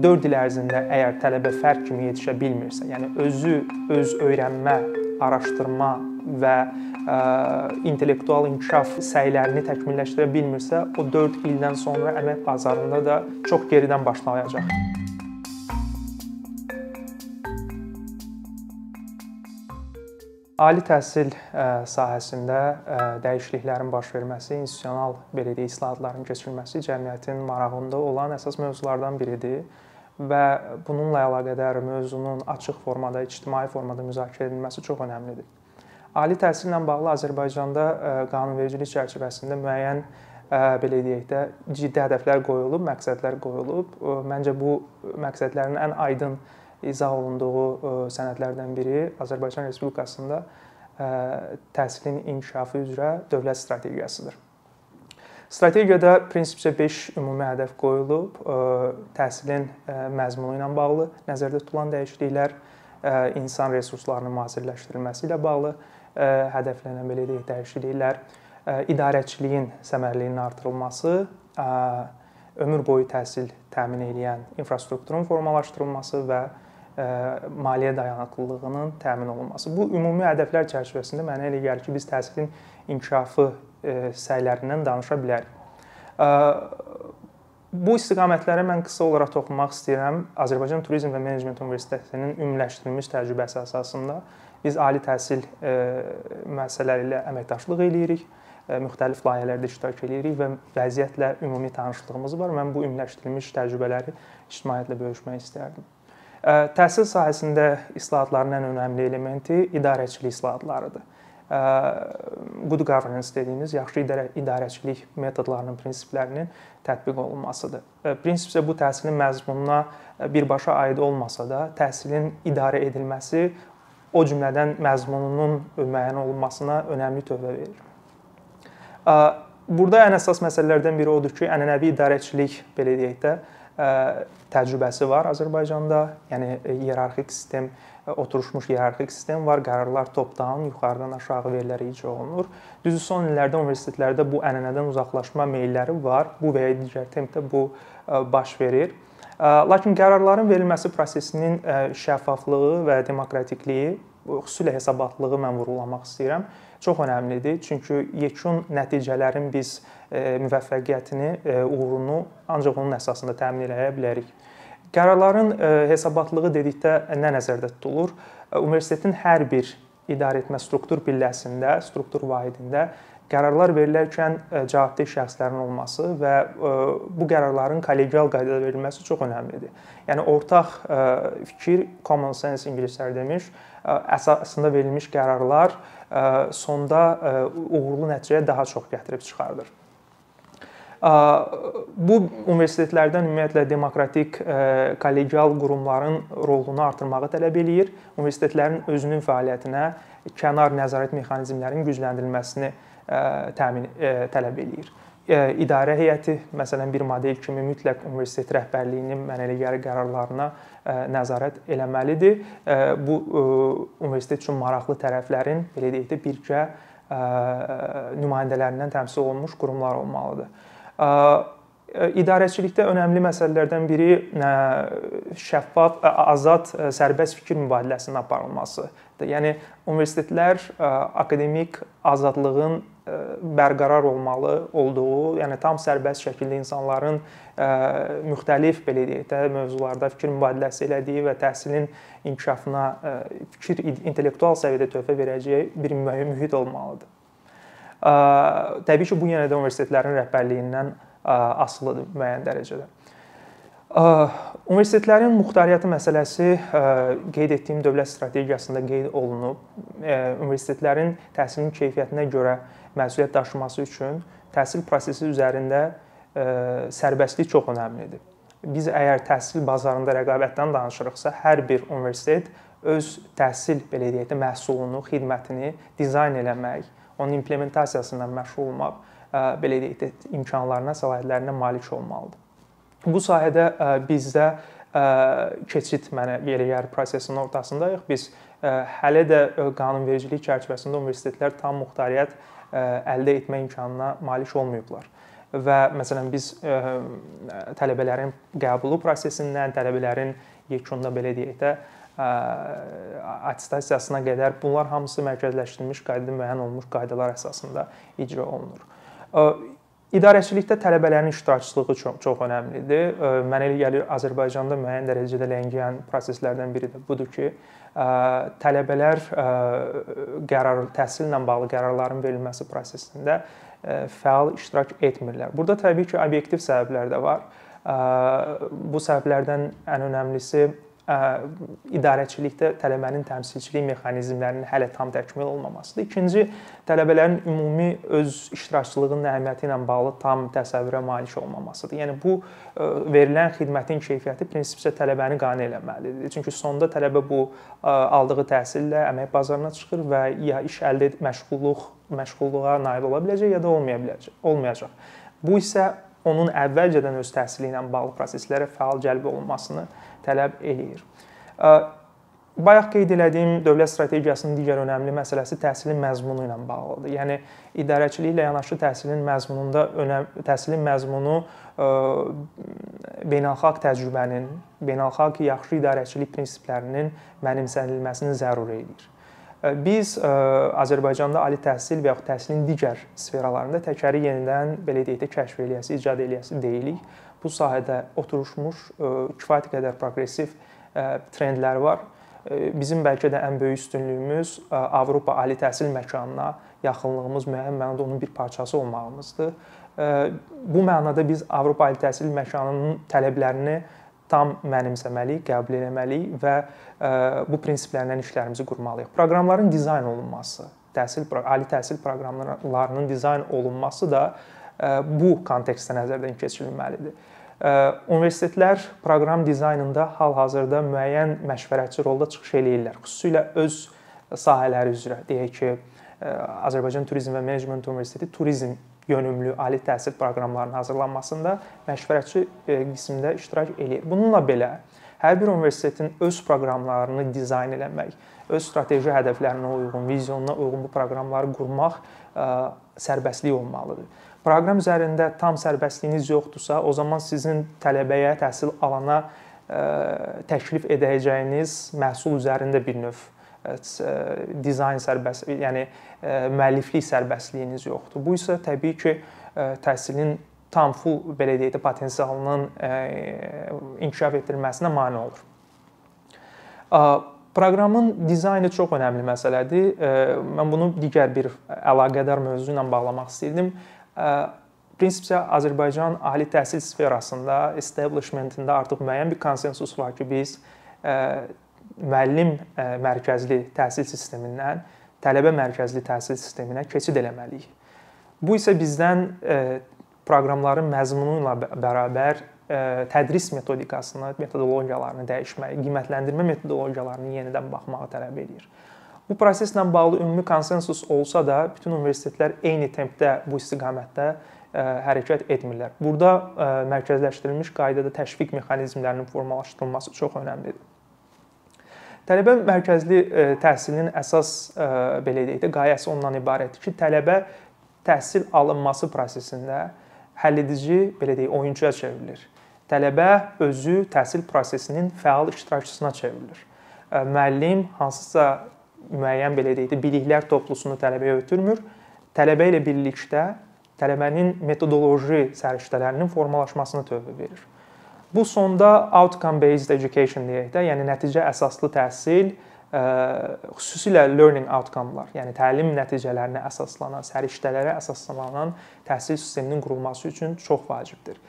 4 il ərzində əgər tələbə fərq kimi yetişə bilmirsə, yəni özü öz öyrənmə, araşdırma və ə, intellektual inkişaf səylərini təkmilləşdirə bilmirsə, o 4 ildən sonra əmək bazarında da çox geridən başlayacaq. Ali təhsil sahəsində dəyişikliklərin baş verməsi, institusional belə deyək, islahatların keçirilməsi cəmiyyətin marağında olan əsas mövzulardan biridir və bununla əlaqədar mövzunun açıq formada, ictimai formada müzakirə edilməsi çox əhəmiylidir. Ali təhsillə bağlı Azərbaycanda qanunvericilik çərçivəsində müəyyən belə deyək də ciddi hədəflər qoyulub, məqsədlər qoyulub. Məncə bu məqsədlərin ən aydın izah olunduğu e, sənədlərdən biri Azərbaycan Respublikasında e, təhsilin inkişafı üzrə dövlət strategiyasıdır. Strategiyada prinsipcə 5 ümumi hədəf qoyulub. E, təhsilin məzmunu ilə bağlı nəzərdə tutulan dəyişikliklər, insan resurslarının müasirləşdirilməsi ilə bağlı hədəflənən belə deyək dəyişikliklər, idarəçiliyin səmərəliliyinin artırılması, ömür boyu təhsil təmin edən infrastrukturun formalaşdırılması və maliyyə dayanıqlılığının təmin olunması. Bu ümumi hədəflər çərçivəsində mənə elə gəlir ki, biz təhsilin inkişafı səylərindən danışa bilərik. Bu istiqamətlərə mən qısa olaraq toxunmaq istəyirəm. Azərbaycan Turizm və Menecment Universitetinin ümumiləşdirilmiş təcrübəsi əsasında biz ali təhsil müəssisələri ilə əməkdaşlıq eləyirik, müxtəlif layihələrdə iştirak eləyirik və vəziyyətlə ümumi tanışlığımız var. Mən bu ümumiləşdirilmiş təcrübələri ictimaiyyətlə bölüşmək istərdim. Təhsil sahəsində islahatların ən önəmli elementi idarəçilik islahatlarıdır. Good governance dediyimiz yaxşı idarə idarəçilik metodlarının, prinsiplərinin tətbiq olunmasıdır. Prinsipcə bu təhsilin məzmununa birbaşa aid olmasa da, təhsilin idarə edilməsi o cümlədən məzmununun müəyyən olunmasına önəmli töhfə verir. Burada ən əsas məsələlərdən biri odur ki, ənənəvi idarəçilik belə deyək də təcrübəsi var Azərbaycanda. Yəni iyerarxik sistem, oturmuş iyerarxik sistem var. Qərarlar top-down, yuxarıdan aşağı verilərək icra olunur. Düzü son illərdə universitetlərdə bu ənənədən uzaqlaşma meylləri var. Bu və ya digər tempdə bu baş verir. Lakin qərarların verilməsi prosesinin şəffaflığı və demokratikliyi, xüsusilə hesabatlığı mən vurğulamaq istəyirəm çox əhəmilidir. Çünki yekun nəticələrin biz müvəffəqiyyətini, uğurunu ancaq onun əsasında təmin edə bilərik. Qərarların hesabatlığı dedikdə nə nəzərdə tutulur? Universitetin hər bir idarəetmə struktur pilləsində, struktur vahidində qərarlar verilərkən cavabdeh şəxslərin olması və bu qərarların kollegial qaydada verilməsi çox əhəmilidir. Yəni ortaq fikir, common sense ingilislər demiş, əsasında verilmiş qərarlar sonda uğurlu nəticəyə daha çox gətirib çıxardır. Bu universitetlərdən ümumiyyətlə demokratik kollegial qurumların rolunu artırmağı tələb eləyir. Universitetlərin özünün fəaliyyətinə kənar nəzarət mexanizmlərinin gücləndirilməsini təmin tələb eləyir. İdarə heyəti məsələn bir model kimi mütləq universitet rəhbərliyinin mən elə gəlir qərarlarına nəzarət eləməlidir. Bu universitet üçün maraqlı tərəflərin belə deyək də birgə nümayəndələrindən təmsil olunmuş qurumlar olmalıdır. İdarəçilikdə önəmli məsələlərdən biri şəffaf, azad, sərbəst fikir mübadiləsinin aparılmasıdır. Yəni universitetlər akademik azadlığın bərqərar olmalı olduğu, yəni tam sərbəst şəkildə insanların müxtəlif belə deyək də mövzularda fikir mübadiləsi elədiyi və təhsilin inkişafına fikir intellektual səviyyədə töhfə verəcəyi bir mühit olmalıdır. Təbii ki, bu yenə də universitetlərin rəhbərliyindən asılıdır müəyyən dərəcədə. Universitetlərin muxtariyyəti məsələsi qeyd etdiyim dövlət strategiyasında qeyd olunub. Universitetlərin təhsilin keyfiyyətinə görə məsuliyyət daşıması üçün təhsil prosesi üzərində sərbəstlik çox əhəmilidir. Biz əgər təhsil bazarında rəqabətdən danışırıqsa, hər bir universitet öz təhsil belə deyək də məhsulunu, xidmətini dizayn eləmək, onun implementasiyasından məşğul olmaq belə deyək də imkanlarına, səlahiyyətlərinə malik olmalıdır. Bu sahədə bizdə keçid mənə yeriyər prosesinin ortasındayıq. Biz hələ də qanunvericilik çərçivəsində universitetlər tam muxtariyyət əldə etmə imkanına malik olmayıblar. və məsələn biz ə, tələbələrin qəbulu prosesindən, tələbələrin yekununda belə deyək də atestasiyasına qədər bunlar hamısı mərkəzləşdirilmiş qaydada müəyyən olunmuş qaydalar əsasında icra olunur. İdarəçilikdə tələbələrin iştirakçılığı çox çox əhəmilidir. Mənə elə gəlir Azərbaycanda müəyyən dərəcədə ləngiyən proseslərdən biri də budur ki, tələbələr qərar təhsillə bağlı qərarların verilməsi prosesində fəal iştirak etmirlər. Burada təbii ki, obyektiv səbəblər də var. Bu səbəblərdən ən önəmlisi idarəçilikdə tələbənin təmsilçilik mexanizmlərinin hələ tam təkmil olmamasıdır. İkinci, tələbələrin ümumi öz iştirakçılığının əhəmiyyəti ilə bağlı tam təsəvvürə malik olmamasıdır. Yəni bu verilən xidmətin keyfiyyəti prinsipcə tələbəni qane etməlidir. Çünki sonda tələbə bu aldığı təhsillə əmək bazarına çıxır və ya iş əldə et məşğulluq məşğulluğa nail ola biləcək ya da olmaya biləcək, olmayacaq. Bu isə onun əvvəlcədən öz təhsili ilə bağlı proseslərə fəal cəlb olunmasını tələb eləyir. Bayaq qeyd etdiyim dövlət strategiyasının digər önəmli məsələsi təhsilin məzmunu ilə bağlıdır. Yəni idarəçiliklə yanaşı təhsilin məzmununda önəm təhsilin məzmunu beynəlxalq təcrübənin, beynəlxalq yaxşı idarəçilik prinsiplərinin mənimsənilməsini zəruri edir. Biz Azərbaycanda ali təhsil və yaxud təhsilin digər sferalarında təkəri yenidən belə deyək də kəşf eləyəsi, icad eləyəsi deyilik. Bu sahədə oturmuş kifayət qədər proqressiv trendlər var. Bizim bəlkə də ən böyük üstünlüyümüz Avropa ali təhsil məkanına yaxınlığımız müəyyən mənada onun bir parçası olmağımızdır. Bu mənada biz Avropa ali təhsil məkanının tələblərini tam mənimsəməliyik, qəbul etməliyik və e, bu prinsiplərlə işlərimizi qurmalıyıq. Proqramların dizayn olunması, təhsil ali təhsil proqramlarının dizayn olunması da e, bu kontekstdə nəzərdən keçirilməlidir. E, universitetlər proqram dizaynında hal-hazırda müəyyən məşvərətçi rolda çıxış eləyirlər. Xüsusilə öz sahələri üzrə deyək ki, Azərbaycan Turizm və Menecment Universiteti turizm yönümlü ali təhsil proqramlarının hazırlanmasında məşvərətçi e, qismində iştirak eləyir. Bununla belə hər bir universitetin öz proqramlarını dizayn etmək, öz strateji hədəflərinə uyğun, vizyonuna uyğun bu proqramları qurmaq e, sərbəstlik olmalıdır. Proqram üzərində tam sərbəstliyiniz yoxdursa, o zaman sizin tələbəyə, təhsil alana e, təklif edəcəyiniz məhsul üzərində bir növ dizayn sərbəst, yəni müəlliflik sərbəstliyiniz yoxdur. Bu isə təbii ki, təhsilin tam full belə deyək də potensialının inkişaf etdirilməsinə mane olur. Proqramın dizaynı çox önəmli məsələdir. Mən bunu digər bir əlaqədar mövzu ilə bağlamaq istirdim. Prinsipcə Azərbaycan ali təhsil sferasında, establishmentində artıq müəyyən bir konsensus var ki, biz müəllim mərkəzli təhsil sistemindən tələbə mərkəzli təhsil sisteminə keçid eləməliyik. Bu isə bizdən proqramların məzmunu ilə bərabər tədris metodikasını, metodologiyalarını dəyişməyi, qiymətləndirmə metodologiyalarını yenidən baxmağı tələb edir. Bu proseslə bağlı ümumi konsensus olsa da, bütün universitetlər eyni tempdə bu istiqamətdə hərəkət etmirlər. Burada mərkəzləşdirilmiş qaydada təşviq mexanizmlərinin formalaşdırılması çox əhəmilidir. Tələbə mərkəzli e, təhsilin əsas e, belə deyək də qayəsi ondan ibarətdir ki, tələbə təhsil alınması prosesində həlledici, belə deyək, oyunçuya çevrilir. Tələbə özü təhsil prosesinin fəal iştirakçısına çevrilir. E, müəllim hansısa müəyyən belə deyək də biliklər toplusunu tələbəyə ötürmür. Tələbə ilə birlikdə tələbənin metodoloji səriştələrinin formalaşmasına tövbə verir. Bu sonda outcome based education deyək də, yəni nəticə əsaslı təhsil e, xüsusilə learning outcome-lar, yəni təlim nəticələrinə əsaslanan, səriştələrə əsaslanan təhsil sisteminin qurulması üçün çox vacibdir.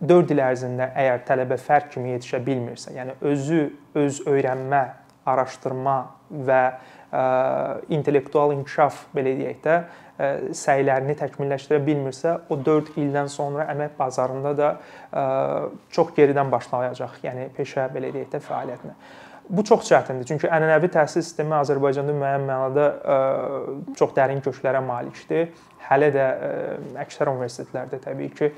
4 il ərzində əgər tələbə fərq kimi yetişə bilmirsə, yəni özü öz öyrənmə, araşdırma və ə, e, intellektual inkişaf belə deyək də səylərini təkmilləşdirə bilmirsə, o 4 ildən sonra əmək bazarında da çox geridən başlayacaq, yəni peşə belə deyək də fəaliyyətinə. Bu çox çətindir. Çünki ənənəvi təhsil sistemi Azərbaycanda müəyyən mənada çox dərin köklərə malikdir. Hələ də əksər universitetlərdə təbii ki,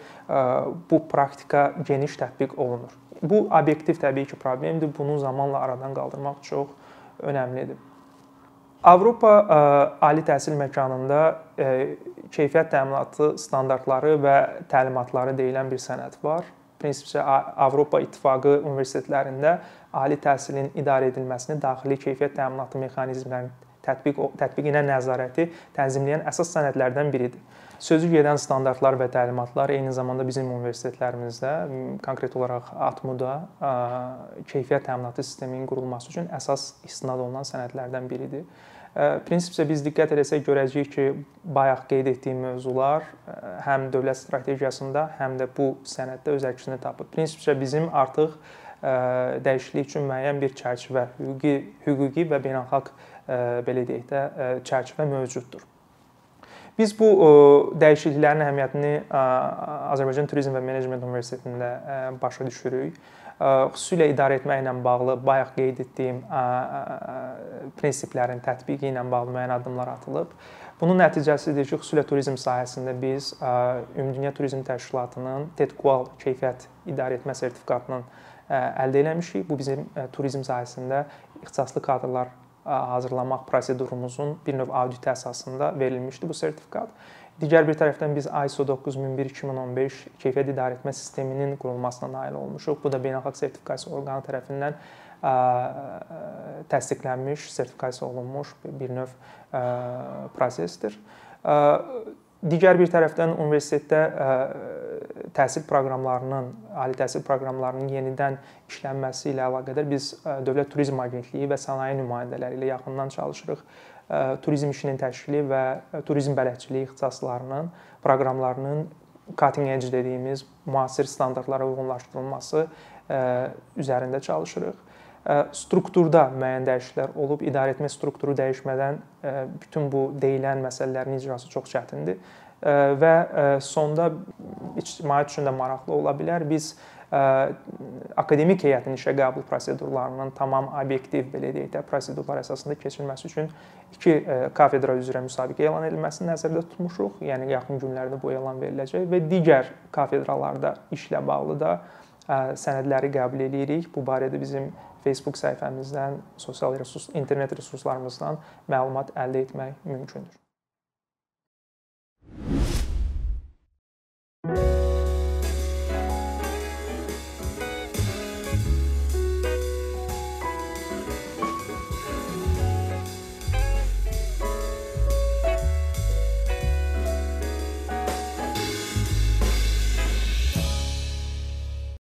bu praktika geniş tətbiq olunur. Bu obyektiv təbii ki, problemdir. Bunu zamanla aradan qaldırmaq çox önəmlidir. Avropa ə, ali təhsil məkanında ə, keyfiyyət təminatı standartları və təlimatları deyilən bir sənəd var. Prinsipcə Avropa İttifaqı universitetlərində ali təhsilin idarə edilməsini, daxili keyfiyyət təminatı mexanizmlərinin tətbiq tətbiq ilə nəzarəti tənzimləyən əsas sənədlərdən biridir. Sözü gedən standartlar və təlimatlar eyni zamanda bizim universitetlərimizdə, konkret olaraq ATMU-da keyfiyyət təminatı sisteminin qurulması üçün əsas istinad olunan sənədlərdən biridir. Prinsipcə biz diqqət etsək görəcəyik ki, bayaq qeyd etdiyim mövzular həm dövlət strategiyasında, həm də bu sənəddə öz əksini tapıb. Prinsipcə bizim artıq dəyişiklik üçün müəyyən bir çərçivə, hüquqi, hüquqi və beynəlxalq belə deyək də çərçivə mövcuddur. Biz bu dəyişikliklərin əhəmiyyətini Azərbaycan Turizm və Menecment Universitetində başa düşürük. Xüsusilə idarə etmə ilə bağlı bayaq qeyd etdiyim prinsiplərin tətbiqi ilə bağlı müəyyən addımlar atılıb. Bunun nəticəsidir ki, xüsusilə turizm sahəsində biz Ümumdünya Turizm Təşkilatının TEDQUAL keyfiyyət idarə etmə sertifikatının əldə etmişik. Bu bizim turizm sahəsində ixtisaslı kadrlar hazırlamaq prosedurumuzun bir növ auditi əsasında verilmişdi bu sertifikat. Digər bir tərəfdən biz ISO 9001-2015 keyfiyyət idarə etmə sisteminin qurulmasına nail olmuşuq. Bu da beynəlxalq sertifikasiya orqanı tərəfindən təsdiqlənmiş, sertifikasiya olunmuş bir növ prosesdir. Digər bir tərəfdən universitetdə təhsil proqramlarının, ali təhsil proqramlarının yenidən işlənməsi ilə əlaqədar biz Dövlət Turizm Agentliyi və sənaye nümayəndələri ilə yaxından çalışırıq. Turizm işinin təşkili və turizm bələdçiliyi ixtisaslarının proqramlarının cutting edge dediyimiz müasir standartlara uyğunlaşdırılması üzərində çalışırıq strukturda müəyyən dəyişikliklər olub, idarəetmə strukturu dəyişmədən bütün bu deyilən məsələlərin icrası çox çətindir və sonda ictimaiyyət üçün də maraqlı ola bilər. Biz akademik heyətin işə qəbul prosedurlarının tamam obyektiv belə deyək də prosedurlar əsasında keçirilməsi üçün iki kafedra üzrə müsabiqə elan edilməsini nəzərdə tutmuşuq. Yəni yaxın günlərdə bu elan veriləcək və digər kafedralarda işlə bağlı da sənədləri qəbul edirik. Bu barədə bizim Facebook səhifəmizdən, sosial resurs, internet resurslarımızdan məlumat əldə etmək mümkündür.